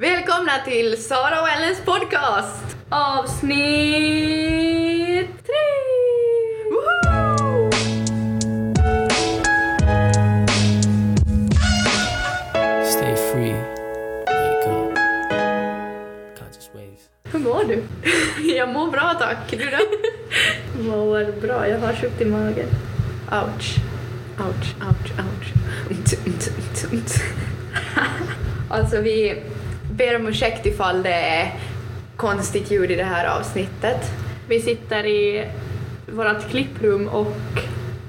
Välkomna till Sara och Ellens podcast! Avsnitt tre! Woho! Stay free. Wake up. Conscious wave. Hur mår du? Jag mår bra tack, du då? Mår bra, jag har sjukt i magen. Ouch. Ouch, ouch, ouch. Alltså vi ber om ursäkt ifall det är konstigt ljud i det här avsnittet. Vi sitter i vårt klipprum och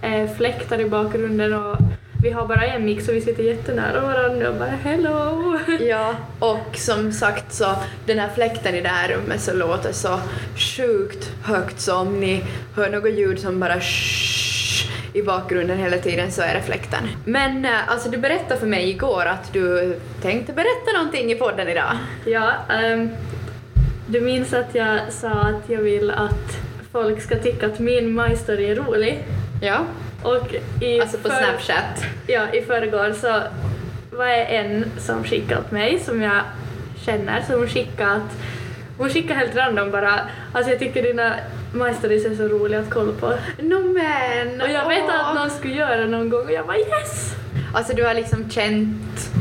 eh, fläktar i bakgrunden och vi har bara en mick så vi sitter jättenära varandra och bara hello! Ja, och som sagt så den här fläkten i det här rummet så låter så sjukt högt så om ni hör något ljud som bara shh i bakgrunden hela tiden så är det fläkten. Men eh, alltså du berättade för mig igår att du tänkte berätta någonting i podden idag. Ja, ehm, du minns att jag sa att jag vill att folk ska tycka att min majstory är rolig? Ja, Och i alltså på för- Snapchat. Ja, i förrgår så var det en som skickade åt mig som jag känner, hon skickade att hon skickade helt random bara alltså jag tycker dina majstories är så roliga att kolla på. No men! Och jag vet åh. att någon skulle göra någon gång och jag bara yes! Alltså du har liksom känt,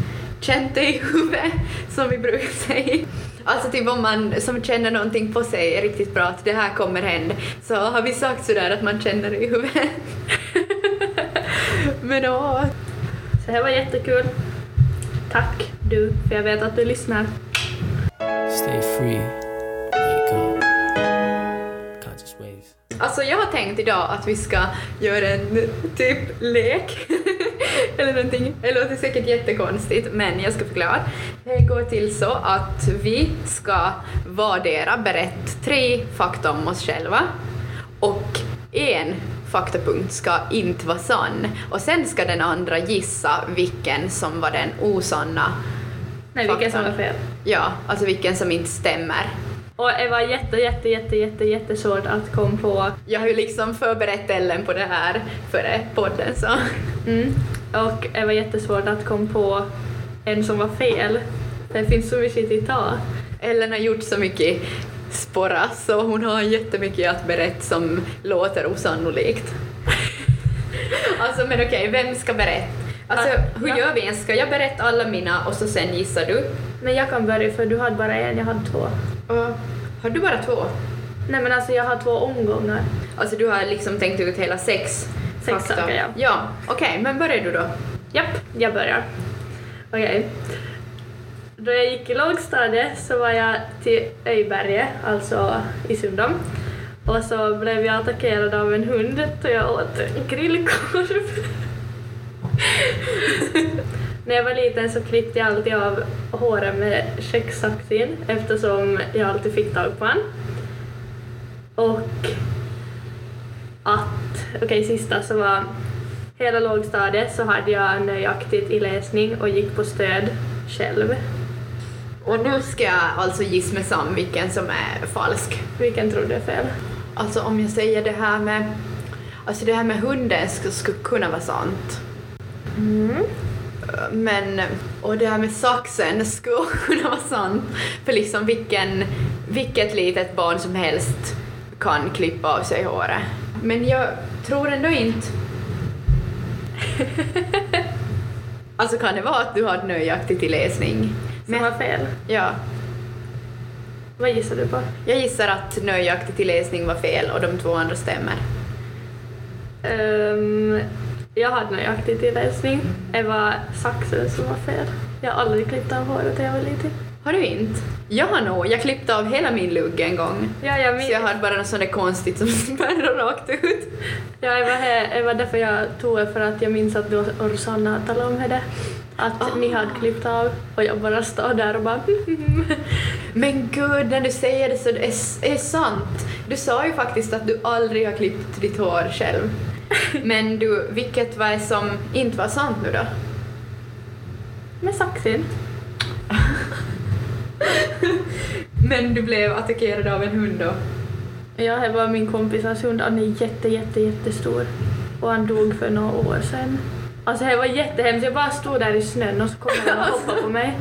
känt det i huvudet, som vi brukar säga. Alltså typ om man som känner någonting på sig är riktigt bra att det här kommer hända, så har vi sagt sådär att man känner det i huvudet. Men åh. Så det var jättekul. Tack du, för jag vet att du lyssnar. Stay free. Alltså jag har tänkt idag att vi ska göra en typ lek. Eller någonting. Det låter säkert jättekonstigt men jag ska förklara. Det går till så att vi ska vardera berätta tre fakta om oss själva och en faktapunkt ska inte vara sann och sen ska den andra gissa vilken som var den osanna Nej, vilken som var fel. Ja, alltså vilken som inte stämmer. Och det var jätte, jätte, jätte, jätte, jättesvårt att komma på Jag har ju liksom förberett Ellen på det här före podden så. Mm. Och det var jättesvårt att komma på en som var fel. Det finns så mycket att ta. Ellen har gjort så mycket sporra så hon har jättemycket att berätta som låter osannolikt. alltså men okej, vem ska berätta? Alltså hur gör vi ens? Ska jag berätta alla mina och så sen gissar du? Men jag kan börja för du hade bara en, jag hade två. Och har du bara två? Nej men alltså jag har två omgångar. Alltså du har liksom tänkt ut hela sex Sex fakta? saker, ja. Ja, okej, men börjar du då? Japp, jag börjar. Okej. Då jag gick i lågstadiet så var jag till Öjberget, alltså i Sundom. Och så blev jag attackerad av en hund och jag åt grillkorv. När jag var liten så klippte jag alltid av håret med kökssaxen eftersom jag alltid fick tag på han. Och att, okej sista så var hela lågstadiet så hade jag nöjaktigt i läsning och gick på stöd själv. Och nu ska jag alltså gissa med Sam vilken som är falsk. Vilken tror du är fel? Alltså om jag säger det här med, alltså det här med hunden skulle kunna vara sant. Mm. Men, och det här med saxen skulle kunna vara sant. För liksom vilken, vilket litet barn som helst kan klippa av sig håret. Men jag tror ändå inte... alltså kan det vara att du har nöjaktigt i läsning? Som var fel. Ja, Vad gissar du på? jag gissar att nöjaktigt i läsning var fel och de två andra stämmer. Ehm, jag hade nöjaktigt i läsning. Det var saxen som var fel. Jag har aldrig klippt av håret när jag var liten. Har du inte? Jag har nog. Jag klippte av hela min lugg en gång. Ja, jag Så jag hade bara något sånt där konstigt som spärrar rakt ut. Ja, det var, här, det var därför jag tog det för att jag minns att du och Rosanna talade om det. Att Ah. ni hade klippt av och jag bara stod där och bara Men gud, när du säger det så det är, är sant. Du sa ju faktiskt att du aldrig har klippt ditt hår själv. Men du, vilket var det som inte var sant nu då? med saxen. Men du blev attackerad av en hund då? Ja, det var min kompisars hund. Han är jätte, jätte, jättestor. Och han dog för några år sedan. Alltså det var jättehemskt, jag bara stod där i snön och så kom han och hoppade på mig.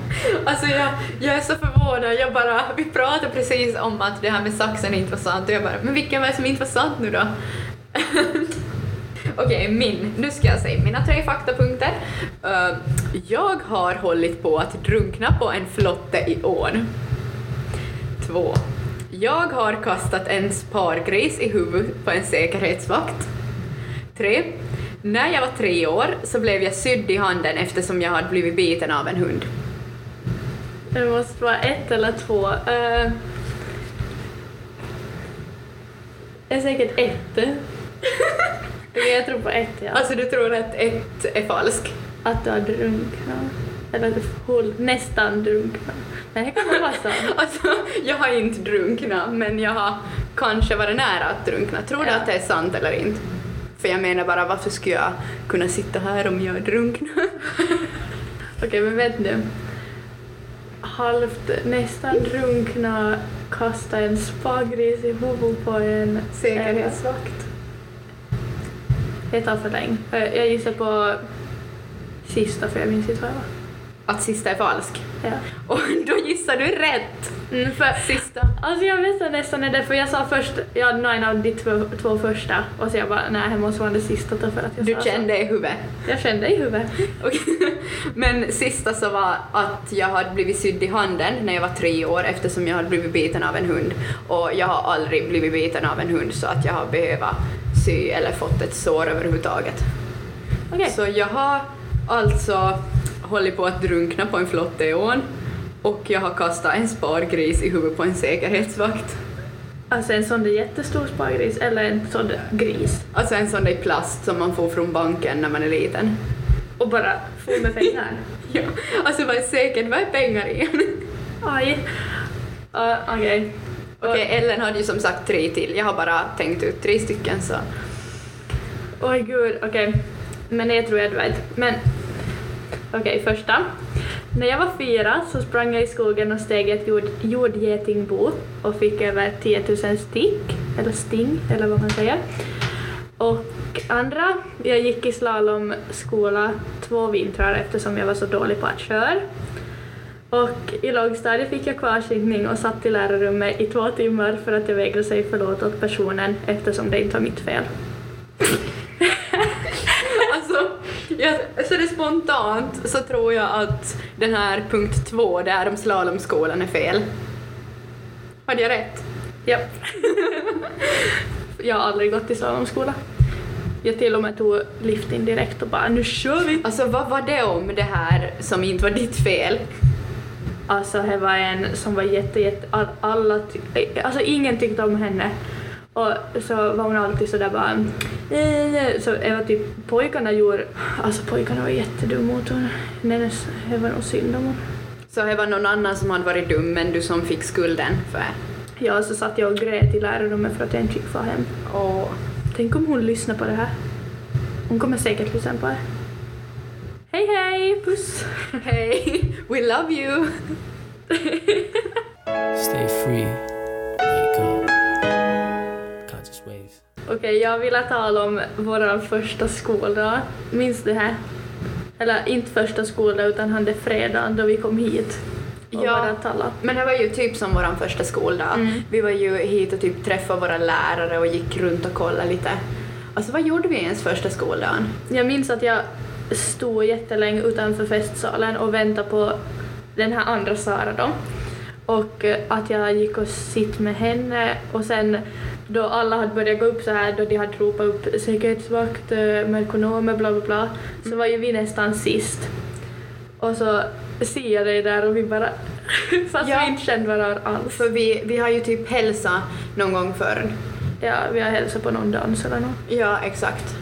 Alltså jag, jag är så förvånad, jag bara, vi pratade precis om att det här med saxen inte var sant och jag bara, men vilken var det som inte var sant nu då? Okej, min. Nu ska jag säga mina tre faktapunkter. Uh, jag har hållit på att drunkna på en flotte i ån. Två. Jag har kastat en spargris i huvudet på en säkerhetsvakt. Tre. När jag var tre år så blev jag sydd i handen eftersom jag hade blivit biten av en hund. Det måste vara ett eller två. Uh, det är säkert ett. Jag tror på ett, ja. Alltså du tror att ett är falskt? Att du har drunknat. Eller att du håll, nästan drunknat. Men det kan vara sant. Alltså, jag har inte drunknat, men jag har kanske varit nära att drunkna. Tror du Ja. att det är sant eller inte? För jag menar bara, varför skulle jag kunna sitta här om jag drunknar? Okej, men vet du. Halvt, nästan drunkna, kasta en spargris i huvudet på en Säkerhetsvakt. För länge. Eh, Jag gissar på sista för jag minns inte vad det var. Att sista är falsk. Ja. Och då gissar du rätt! Mm, för, Sista. alltså jag vet nästan är det för jag sa först, ja någon av de två, två första och så jag bara nej det måste vara det sista för att jag Du sa kände i huvudet. så. Jag kände i huvudet. Men sista så var att jag hade blivit sydd i handen när jag var tre år eftersom jag hade blivit biten av en hund. Och jag har aldrig blivit biten av en hund så att jag har behövt sy eller fått ett sår överhuvudtaget. Okej. Så jag har alltså hållit på att drunkna på en flotte i ån och jag har kastat en spargris i huvudet på en säkerhetsvakt. Alltså en sån där jättestor spargris eller en sån där gris. Alltså en sån där i plast som man får från banken när man är liten. Och bara full med pengar. Ja, alltså vad är säkert, vad är pengar igen? Aj. Uh, Okej. Okej, Ellen hade ju som sagt tre till. Jag har bara tänkt ut tre stycken så. Oj gud, okej. Men det tror jag du vet. Men okej, första. När jag var fyra så sprang jag i skogen och steg ett jord, jordgetingbo och fick över 10 000 stick, eller sting, eller vad man säger. Och andra, jag gick i slalomskola två vintrar eftersom jag var så dålig på att köra. Och i lågstadiet fick jag kvarsittning och satt i lärarrummet i två timmar för att jag vägrade säga förlåt åt personen eftersom det inte var mitt fel. Alltså, jag, så det spontant så tror jag att den här punkt två där om slalomskolan är fel. Hade jag rätt? Japp. jag har aldrig gått i slalomskola. Jag till och med tog liften direkt och bara nu kör vi! Alltså vad var det om det här som inte var ditt fel? Alltså det var en som var jätte, jätte all, alla ty- alltså ingen tyckte om henne. Och så var hon alltid sådär bara eh, så det var typ pojkarna gjorde, alltså pojkarna var jättedumma mot henne. Nej, det var nog synd om hon. Så det var någon annan som hade varit dum men du som fick skulden för... Ja, så satt jag och grät i lärarrummet för att jag inte fick få hem. Åh. Tänk om hon lyssnar på det här. Hon kommer säkert lyssna på det. Hej hej, puss! Hej, we love you! Stay free. Wake up. Conscious waves. Okej, jag vill tala om vår första skoldag. Minns du det här? Eller inte första skoldag utan han det fredagen då vi kom hit. Och Ja. bara tala. Men det var ju typ som vår första skoldag. Mm. Vi var ju hit och typ träffade våra lärare och gick runt och kollade lite. Alltså vad gjorde vi ens första skoldagen? Jag minns att jag stod jättelänge utanför festsalen och väntade på den här andra Sara då. Och eh, att jag gick och sitt med henne och sen då alla hade börjat gå upp så här då de hade ropat upp säkerhetsvakt, eh, merkonomer, bla bla bla, så var ju vi nästan sist. Och så ser jag dig där och vi bara, fast Ja. vi inte kände varandra alls. För vi, vi har ju typ hälsa någon gång förr. Ja, vi har hälsat på någon dans eller något. Ja, exakt.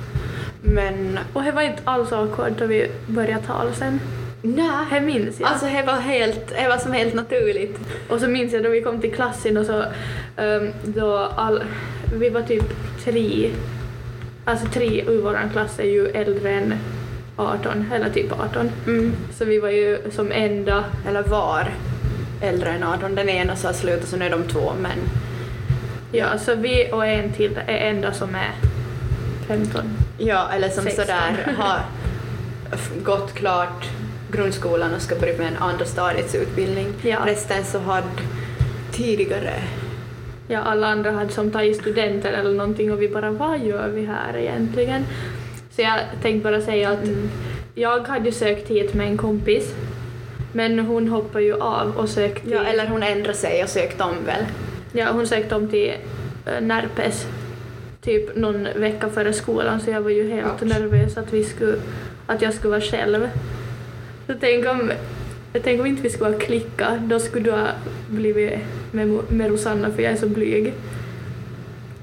Men Och det var inte alls awkward då vi började tala sen. nej, Det minns jag. alltså det var helt, det var som helt naturligt. Och så minns jag då vi kom till klassen och så um, då all, vi var typ tre, alltså tre ur våran klass är ju äldre än 18, eller typ 18. Mm. Så vi var ju som enda, Eller var äldre än 18. Den ena sa sluta så nu är de två men ja så vi och en till är enda som är 15. Ja, eller som 16. sådär har gått klart grundskolan och ska börja med en andra stadiets utbildning. Ja. Resten så hade tidigare Ja, alla andra hade som tagit studenter eller någonting och vi bara vad gör vi här egentligen? Så jag tänkte bara säga att Mm. jag hade ju sökt hit med en kompis men hon hoppade ju av och sökte Ja, eller hon ändrade sig och sökte om väl. Ja, hon sökte om till äh, Närpes typ någon vecka före skolan så jag var ju helt Ouch. nervös att, vi skulle, att jag skulle vara själv. Så tänk om, tänk om inte vi skulle ha klickat, då skulle du ha blivit med, med Rosanna för jag är så blyg.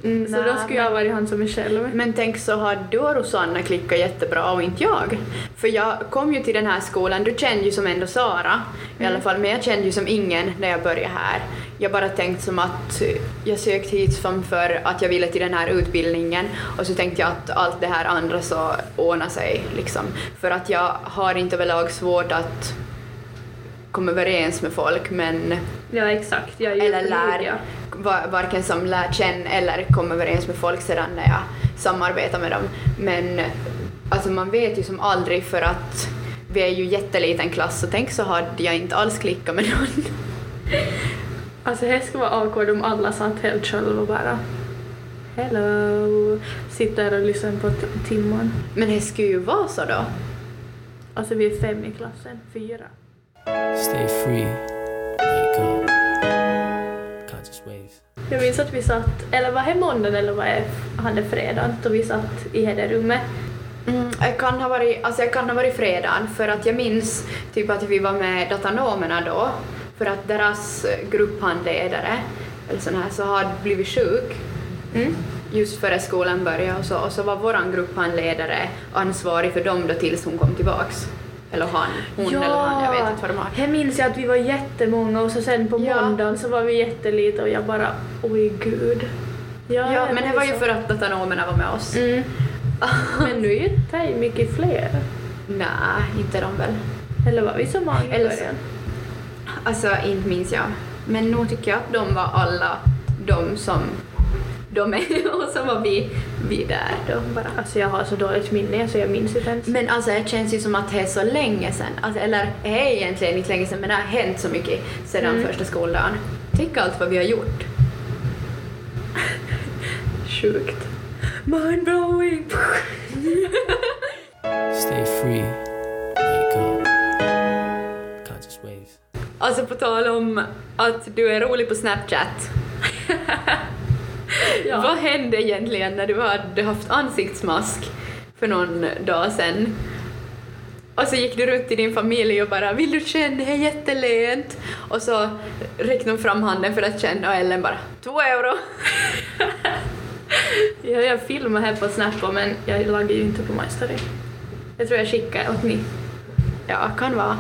Mm, Så då skulle jag ha varit han som är själv. Men tänk så har du och Rosanna klickat jättebra och inte jag. För jag kom ju till den här skolan, du kände ju som ändå Sara i alla fall, men jag kände ju som ingen när jag började här. Jag bara tänkte som att jag sökte hit för att jag ville till den här utbildningen och så tänkte jag att allt det här andra så ordnar sig liksom. För att jag har inte överlag svårt att komma överens med folk men Ja, exakt. Jag är eller lär, varken som lär känna eller kommer överens med folk sedan när jag samarbetar med dem. Men alltså man vet ju som aldrig för att vi är ju jätteliten klass så tänk så hade jag inte alls klickat med någon. Alltså det skulle vara awkward om alla satt helt själv och bara Hello! Sitter och lyssnar på timman. Men det skulle ju vara så då. Alltså vi är fem i klassen, fyra. Stay free. Wake up. Conscious waves. Jag minns att vi satt, eller var det måndagen eller var det han fredagen, då vi satt i hederrummet. Mm, jag, kan ha varit, alltså jag kan ha varit fredagen för att jag minns typ att vi var med datanomerna då för att deras grupphandledare eller sån här så hade blivit sjuk Mm. just före skolan började och så, och så var våran grupphandledare ansvarig för dem då tills hon kom tillbaks. Eller han, hon eller han, jag vet inte vad de har. Här minns jag att vi var jättemånga och så sen på Ja. måndagen så var vi jättelite och jag bara oj gud. Ja, men det var ju så. för att datanomerna var med oss. Mm. Men nu är ju det mycket fler. Nej, inte de väl. Eller var vi så många i Eller så- början? Alltså, inte minns jag. Men nog tycker jag att de var alla de som de är och så var vi, vi där då bara. Alltså jag har så dåligt minne så jag minns inte ens. Men alltså det känns ju som att det är så länge sedan, alltså, eller det är egentligen inte länge sedan men det har hänt så mycket sedan Mm. första skoldagen. Tänk allt vad vi har gjort. Sjukt. Mindblowing! Stay free. Alltså på tal om att du är rolig på Snapchat. Ja. Vad hände egentligen när du hade haft ansiktsmask för någon dag sedan? Och så gick du runt i din familj och bara “vill du känna, det är jättelent” och så räckte hon fram handen för att känna och Ellen bara “två euro”. Ja, jag filmar här på Snap men jag laggar ju inte på My Story. Jag tror jag skickar åt ni. Ja, kan vara.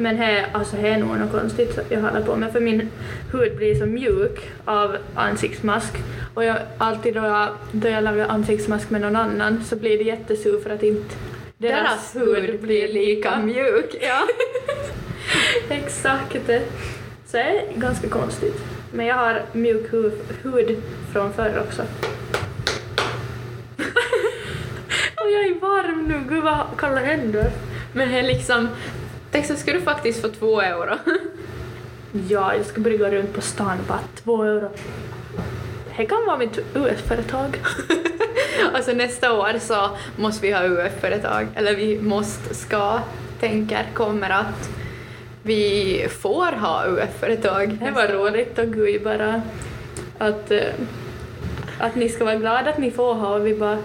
Men här, alltså här är nog något konstigt jag håller på med för min hud blir så mjuk av ansiktsmask och jag, alltid då jag, då jag lagar ansiktsmask med någon annan så blir det jättesur för att inte Deras hud blir lika mjuk. Ja. Exakt. Så det är ganska konstigt. Men jag har mjuk hud, hud från förr också. och jag är varm nu, gud vad kalla händer. Men det är liksom, så skulle du faktiskt få två euro. Ja, jag ska börja gå runt på stan och bara två euro. Det kan vara mitt US-företag. Alltså nästa år så måste vi ha UF-företag, eller vi måste, ska, tänker, kommer att vi får ha UF-företag. Det var roligt och gud bara att, eh, att ni ska vara glada att ni får ha och vi bara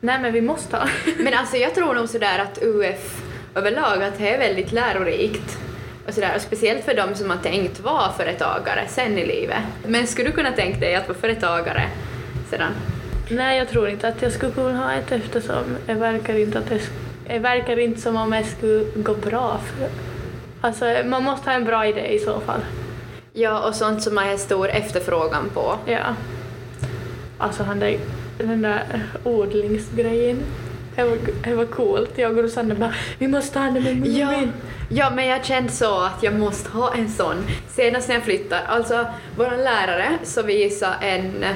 nej men vi måste ha. Men alltså jag tror nog sådär att UF överlag att det är väldigt lärorikt. Och, sådär, och speciellt för de som har tänkt vara företagare sen i livet. Men skulle du kunna tänka dig att vara företagare sedan? Nej, jag tror inte att jag skulle kunna ha ett eftersom det verkar inte, att det, verkar inte som om det skulle gå bra. För, alltså, man måste ha en bra idé i så fall. Ja, och sånt som man har stor efterfrågan på. Ja. Alltså han där, den där odlingsgrejen. Det var, det var coolt. Jag och Rosanna bara vi måste ha den med Mumin. Ja, ja, men jag kände så att jag måste ha en sån senast när jag flyttar. Alltså, vår lärare så visade en eh,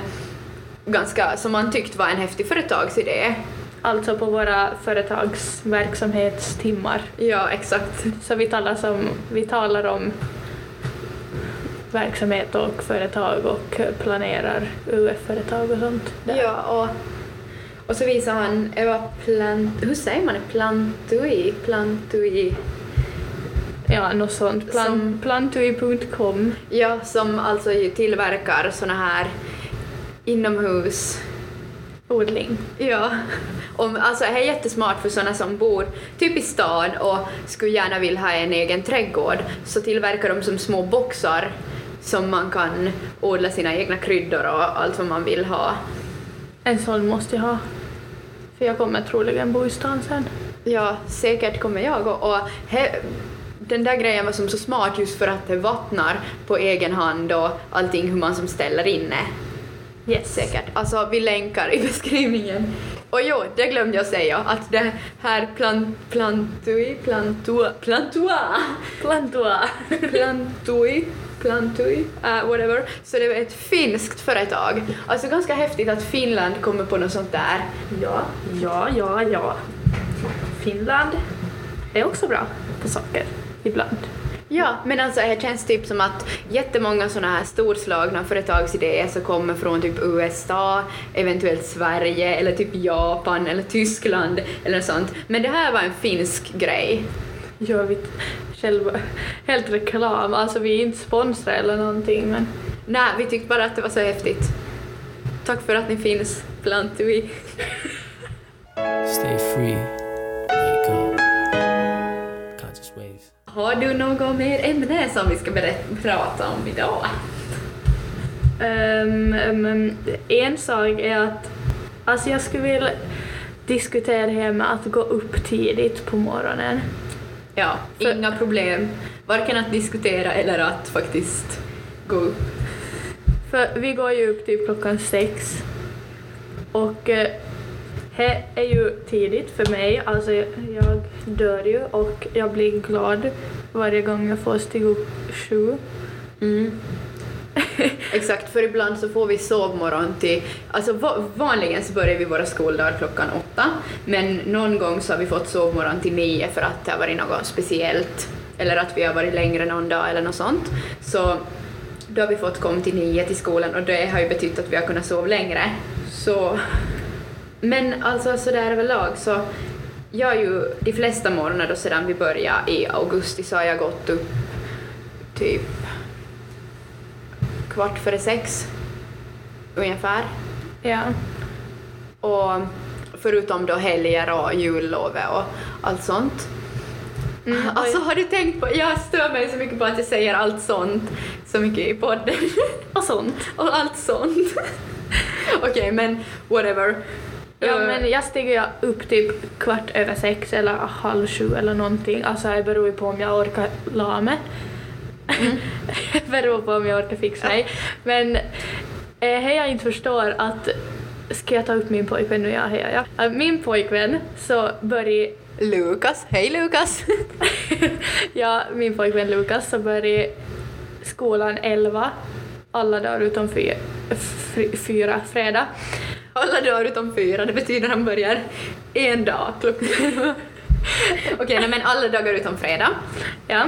ganska, som man tyckte var en häftig företagsidé. alltså på våra företagsverksamhetstimmar. Ja, exakt. Så vi talar, som, vi talar om verksamhet och företag och planerar UF-företag och sånt. där. Ja, och, och så visar han, det var plant, hur säger man det? Plantui? Plantui? Ja, något sånt. Plan, Plantui.com. Ja, som alltså tillverkar såna här inomhus Odling. Ja, om, alltså det är jättesmart för sådana som bor typ i stan och skulle gärna vilja ha en egen trädgård så tillverkar de som små boxar som man kan odla sina egna kryddor och allt vad man vill ha. En sån måste jag ha. För jag kommer troligen bo i stan sen. Ja, säkert kommer jag och, och he, den där grejen var som så smart just för att det vattnar på egen hand och allting hur man som ställer in det. Yes. Säkert. Alltså vi länkar i beskrivningen. Och jo, det glömde jag säga att det här plant, plantui, plantua, plantua, Plantua. plantui, plantui, uh, whatever. Så det var ett finskt företag. Alltså ganska häftigt att Finland kommer på något sånt där. Ja, ja, ja, ja. Finland är också bra på saker. Ibland. Ja, men alltså det känns typ som att jättemånga såna här storslagna företagsidéer som kommer från typ USA, eventuellt Sverige eller typ Japan eller Tyskland eller sånt. Men det här var en finsk grej. Gör vi själva helt reklam. Alltså vi är inte sponsrade eller någonting men Nej, vi tyckte bara att det var så häftigt. Tack för att ni finns, Plantui. Stay free. Wake up. Conscious waves. Har du något mer ämne som vi ska berätta, prata om idag? Ehm, ehm, en sak är att alltså jag skulle vilja diskutera det här med att gå upp tidigt på morgonen. Ja, För- inga problem. Varken att diskutera eller att faktiskt gå upp. För vi går ju upp typ klockan sex. Och eh, det är ju tidigt för mig. Alltså jag dör ju och jag blir glad varje gång jag får stiga upp sju. Mm. Exakt, för ibland så får vi sovmorgon till... Alltså vanligen så börjar vi våra skoldagar klockan åtta, men någon gång så har vi fått sovmorgon till nio för att det har varit något speciellt, eller att vi har varit längre någon dag eller något sånt. Så då har vi fått komma till nio till skolan och det har ju betytt att vi har kunnat sova längre. Så... Men alltså sådär överlag så jag har ju de flesta morgnar då sedan vi började i augusti så har jag gått upp typ kvart före sex ungefär. Ja. Och förutom då helger och jullovet och allt sånt. Mm, Alltså har du tänkt på, jag stör mig så mycket på att jag säger allt sånt så mycket i podden. och sånt. och allt sånt. Okej men whatever. Ja Eh, men jag stiger upp typ kvart över sex eller halv sju eller någonting. Alltså det beror ju på om jag orkar la mig. beror på om jag orkar fixa mig. Men eh, det jag inte förstår att Ska jag ta upp min pojkvän nu? Ja, hej, ja. Eh, Min pojkvän så börjar Lukas, hej Lukas! ja, min pojkvän Lukas så börjar skolan 11 alla dagar utom fyra, fy- fyra fredag. Alla dagar utom fyra, det betyder att han börjar en dag klockan... Okej, nej, men alla dagar utom fredag. Ja,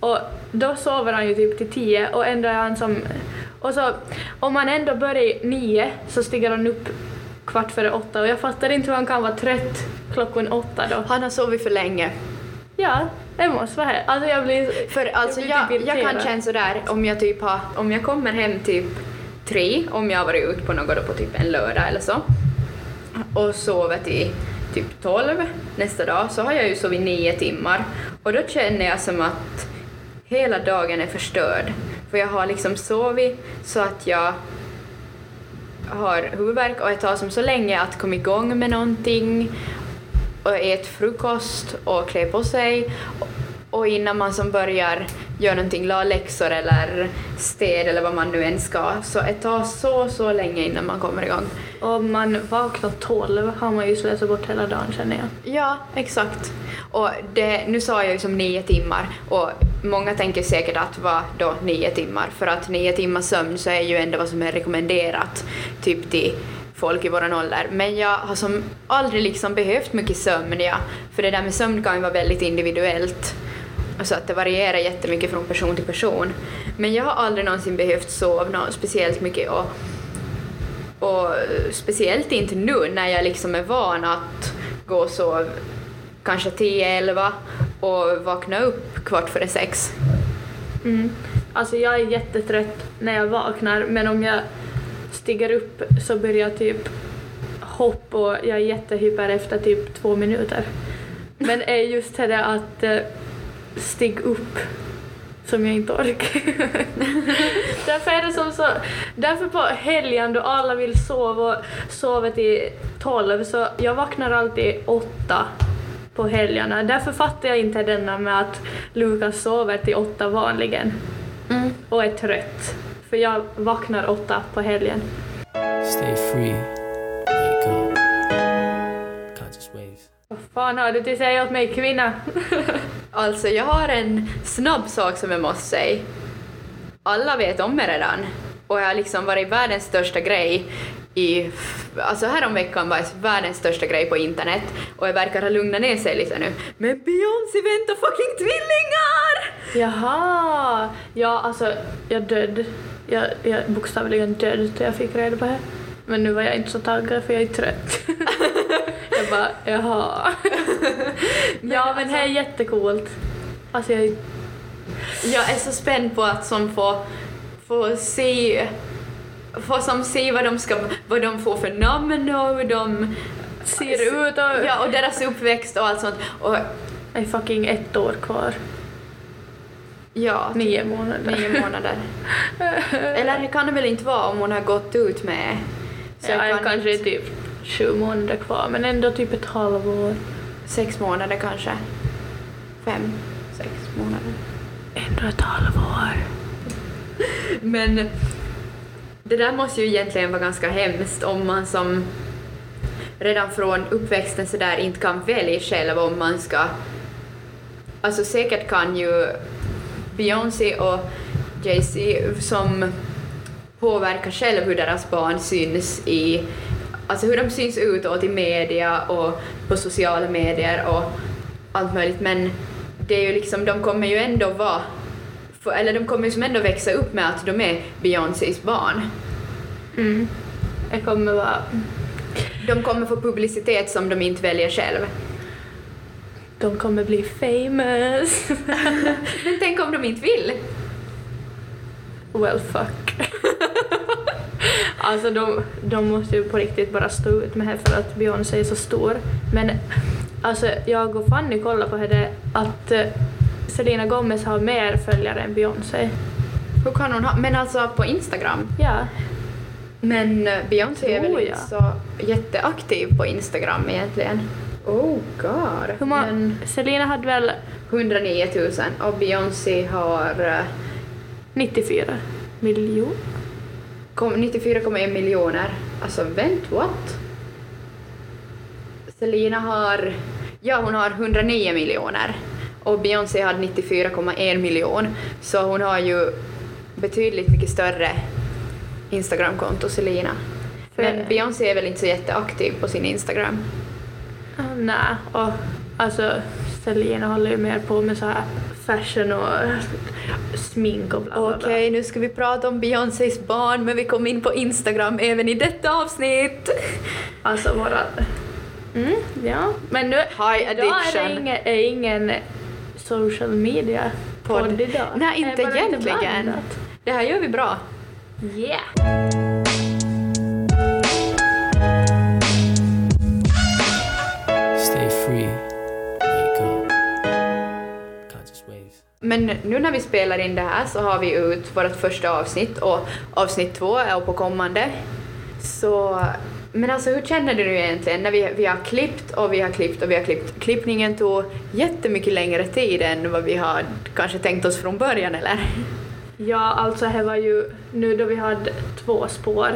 och då sover han ju typ till tio och ändå är han som... Och så om man ändå börjar nio så stiger han upp kvart före åtta och jag fattar inte hur han kan vara trött klockan åtta då. Han har sovit för länge. Ja, det måste vara här. Alltså jag blir... För alltså blir jag, typ jag kan känna sådär om jag typ har, om jag kommer hem typ tre, om jag har varit ute på något då på typ en lördag eller så, och sover till typ 12 nästa dag så har jag ju sovit nio timmar och då känner jag som att hela dagen är förstörd. För jag har liksom sovit så att jag har huvudvärk och det tar som så länge att komma igång med någonting och äta frukost och klä på sig och innan man som börjar göra någonting, la läxor eller städ eller vad man nu än ska, så det tar så, så länge innan man kommer igång. Om man vaknar tolv har man ju slösat bort hela dagen känner jag. Ja, exakt. Och det, nu sa jag ju som nio timmar och många tänker säkert att vad då nio timmar? För att nio timmars sömn så är ju ändå vad som är rekommenderat typ till folk i våran ålder. Men jag har som aldrig liksom behövt mycket sömn, ja. För det där med sömn kan ju vara väldigt individuellt. Alltså att det varierar jättemycket från person till person. Men jag har aldrig någonsin behövt sova speciellt mycket och, och speciellt inte nu när jag liksom är van att gå och sova kanske 10-11 och vakna upp kvart före sex. Mm. Alltså jag är jättetrött när jag vaknar men om jag stiger upp så börjar jag typ hopp och jag är jättehyper efter typ två minuter. Men är just det att eh, stig upp som jag inte orkar. därför är det som så, därför på helgen då alla vill sova och sover till tolv så jag vaknar alltid åtta på helgerna. Därför fattar jag inte denna med att Lukas sover till åtta vanligen Mm. och är trött. För jag vaknar åtta på helgen. Stay free. Wake up. Conscious waves. Vad fan har du till att säga åt mig kvinna? Alltså, jag har en snabb sak som jag måste säga. Alla vet om mig redan. Och jag har liksom varit världens största grej i... Alltså häromveckan var jag världens största grej på internet och jag verkar ha lugnat ner sig lite nu. Men Beyoncé väntar fucking tvillingar! Jaha! Ja, alltså jag död. Jag, jag bokstavligen död då jag fick reda på det. Men nu var jag inte så taggad för jag är trött. jag bara, jaha. ja men det är jättecoolt. Alltså jag Jag är så spänd på att som få, få se få som se vad de, ska, vad de får för namn och hur de ser ut och... Ja, och deras uppväxt och allt sånt. Och Jag är fucking ett år kvar. ja, Nio månader. nio månader. Eller det kan det väl inte vara om hon har gått ut med... Så ja, jag kan kanske inte- typ sju månader kvar men ändå typ ett halvår. Sex månader kanske. Fem, sex månader. Ändå ett halvår. Men det där måste ju egentligen vara ganska hemskt om man som redan från uppväxten så där inte kan välja själv om man ska... Alltså säkert kan ju Beyoncé och Jay-Z som påverkar själv hur deras barn syns i alltså hur de syns utåt i media och på sociala medier och allt möjligt men det är ju liksom, de kommer ju ändå vara för, eller de kommer ju som ändå växa upp med att de är Beyoncés barn. Mm. Jag kommer vara... De kommer få publicitet som de inte väljer själv. De kommer bli famous. Men tänk om de inte vill? well fuck. alltså de, de måste ju på riktigt bara stå ut med det för att Beyoncé är så stor. Men alltså jag och Fanny kollade på det att eh, Selena Gomez har mer följare än Beyoncé. Hur kan hon ha? Men alltså på Instagram. Ja. Men eh, Beyoncé är väl inte så jätteaktiv på Instagram egentligen. Oh god. Hur många, Men Selena hade väl 109 000 och Beyoncé har eh, 94 miljoner? Kom- 94,1 miljoner. Alltså vänt, what? Selena har, ja hon har 109 miljoner och Beyoncé hade 94,1 miljon så hon har ju betydligt mycket större Instagramkonto Selena. För- Men Beyoncé är väl inte så jätteaktiv på sin Instagram. Ah, Nej, och alltså Selena håller ju mer på med så här fashion och smink och bla bla Okej, bla. nu ska vi prata om Beyoncés barn men vi kom in på Instagram även i detta avsnitt. Alltså våra... Mm, ja. Men nu, High idag är det ingen, är ingen social media Podd. podd idag. Nej, inte egentligen. blandat. Det här gör vi bra. Yeah! Stay free. Men nu när vi spelar in det här så har vi ut vårt första avsnitt och avsnitt två är på kommande. Så, men alltså hur känner du nu egentligen när vi, vi har klippt och vi har klippt och vi har klippt? Klippningen tog jättemycket längre tid än vad vi har kanske tänkt oss från början eller? Ja, alltså det var ju nu då vi hade två spår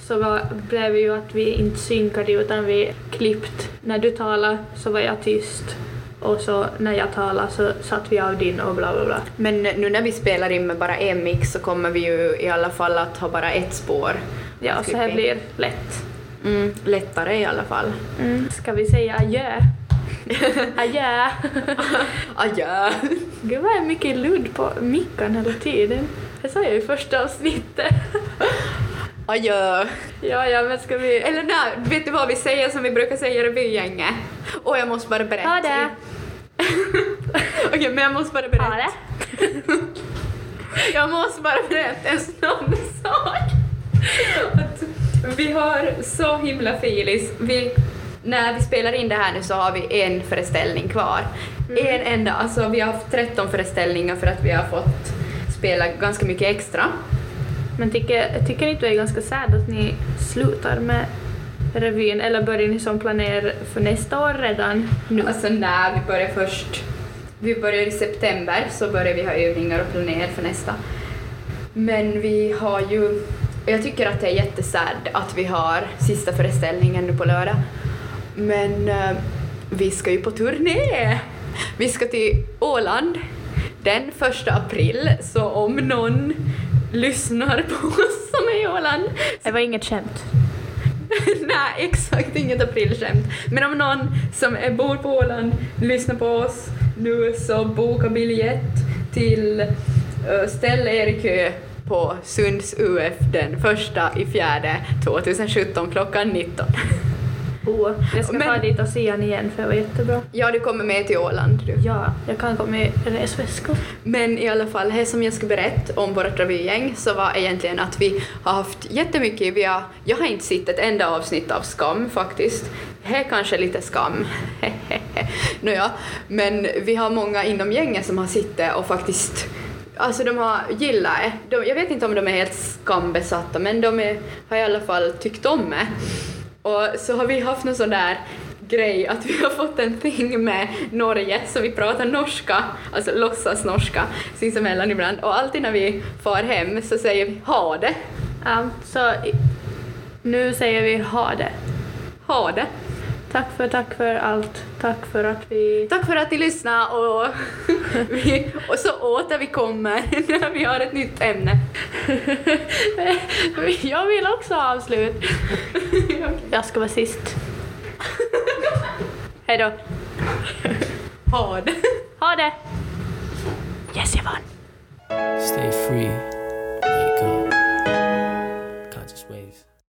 så var, blev det ju att vi inte synkade utan vi klippt. När du talade så var jag tyst och så när jag talade så satt vi av din och bla bla bla. Men nu när vi spelar in med bara en mix så kommer vi ju i alla fall att ha bara ett spår. Ja, så här Klipping. blir lätt. Mm, lättare i alla fall. Mm. Ska vi säga adjö? adjö! Adjö! Gud vad är mycket ludd på mickan hela tiden. Det sa jag i första avsnittet. Adjö! ja, ja, men ska vi... Eller nej, vet du vad vi säger som vi brukar säga i revygänget? Och jag måste bara berätta. Ha det! Okej, men jag måste bara berätta. Jag måste bara berätta en snabb sak. Att vi har så himla filis. Vi, när vi spelar in det här nu så har vi en föreställning kvar. En enda, alltså vi har haft 13 föreställningar för att vi har fått spela ganska mycket extra. Men tycker, tycker ni inte det är ganska sad att ni slutar med revyn eller börjar ni som planerar för nästa år redan nu? Alltså när vi börjar först, vi börjar i september så börjar vi ha övningar och planera för nästa. Men vi har ju, jag tycker att det är jättesad att vi har sista föreställningen nu på lördag. Men eh, vi ska ju på turné! Vi ska till Åland den första april, så om någon lyssnar på oss som är i Åland Det var inget skämt. Nej, exakt inget aprilskämt. Men om någon som är, bor på Åland lyssnar på oss nu så boka biljett till uh, ställ er i kö på Sunds UF den första i fjärde 2017 klockan 19. Oh, jag ska Men- fara dit och se han igen för det var jättebra. Ja, du kommer med till Åland du. Ja, jag kan komma med resväskor. Men i alla fall, det som jag ska berätta om vårt revygäng så var egentligen att vi har haft jättemycket, vi har, jag har inte sett ett enda avsnitt av Skam faktiskt. Det är kanske lite skam. Nåja, men vi har många inom gänget som har suttit och faktiskt Alltså de har gillat det. De, jag vet inte om de är helt skambesatta men de är, har i alla fall tyckt om det. Och så har vi haft någon sån där grej att vi har fått en thing med Norge så vi pratar norska, alltså låtsas norska sinsemellan ibland och alltid när vi far hem så säger vi ha det, Ja, så nu säger vi ha det. ha det. Tack för, tack för allt. Tack för att vi... Tack för att ni lyssnade och, vi, och så åter vi kommer när vi har ett nytt ämne. Jag vill också ha avslut. Jag ska vara sist. Hej då. Ha det. Ha det! Yes, jag vann. Stay free.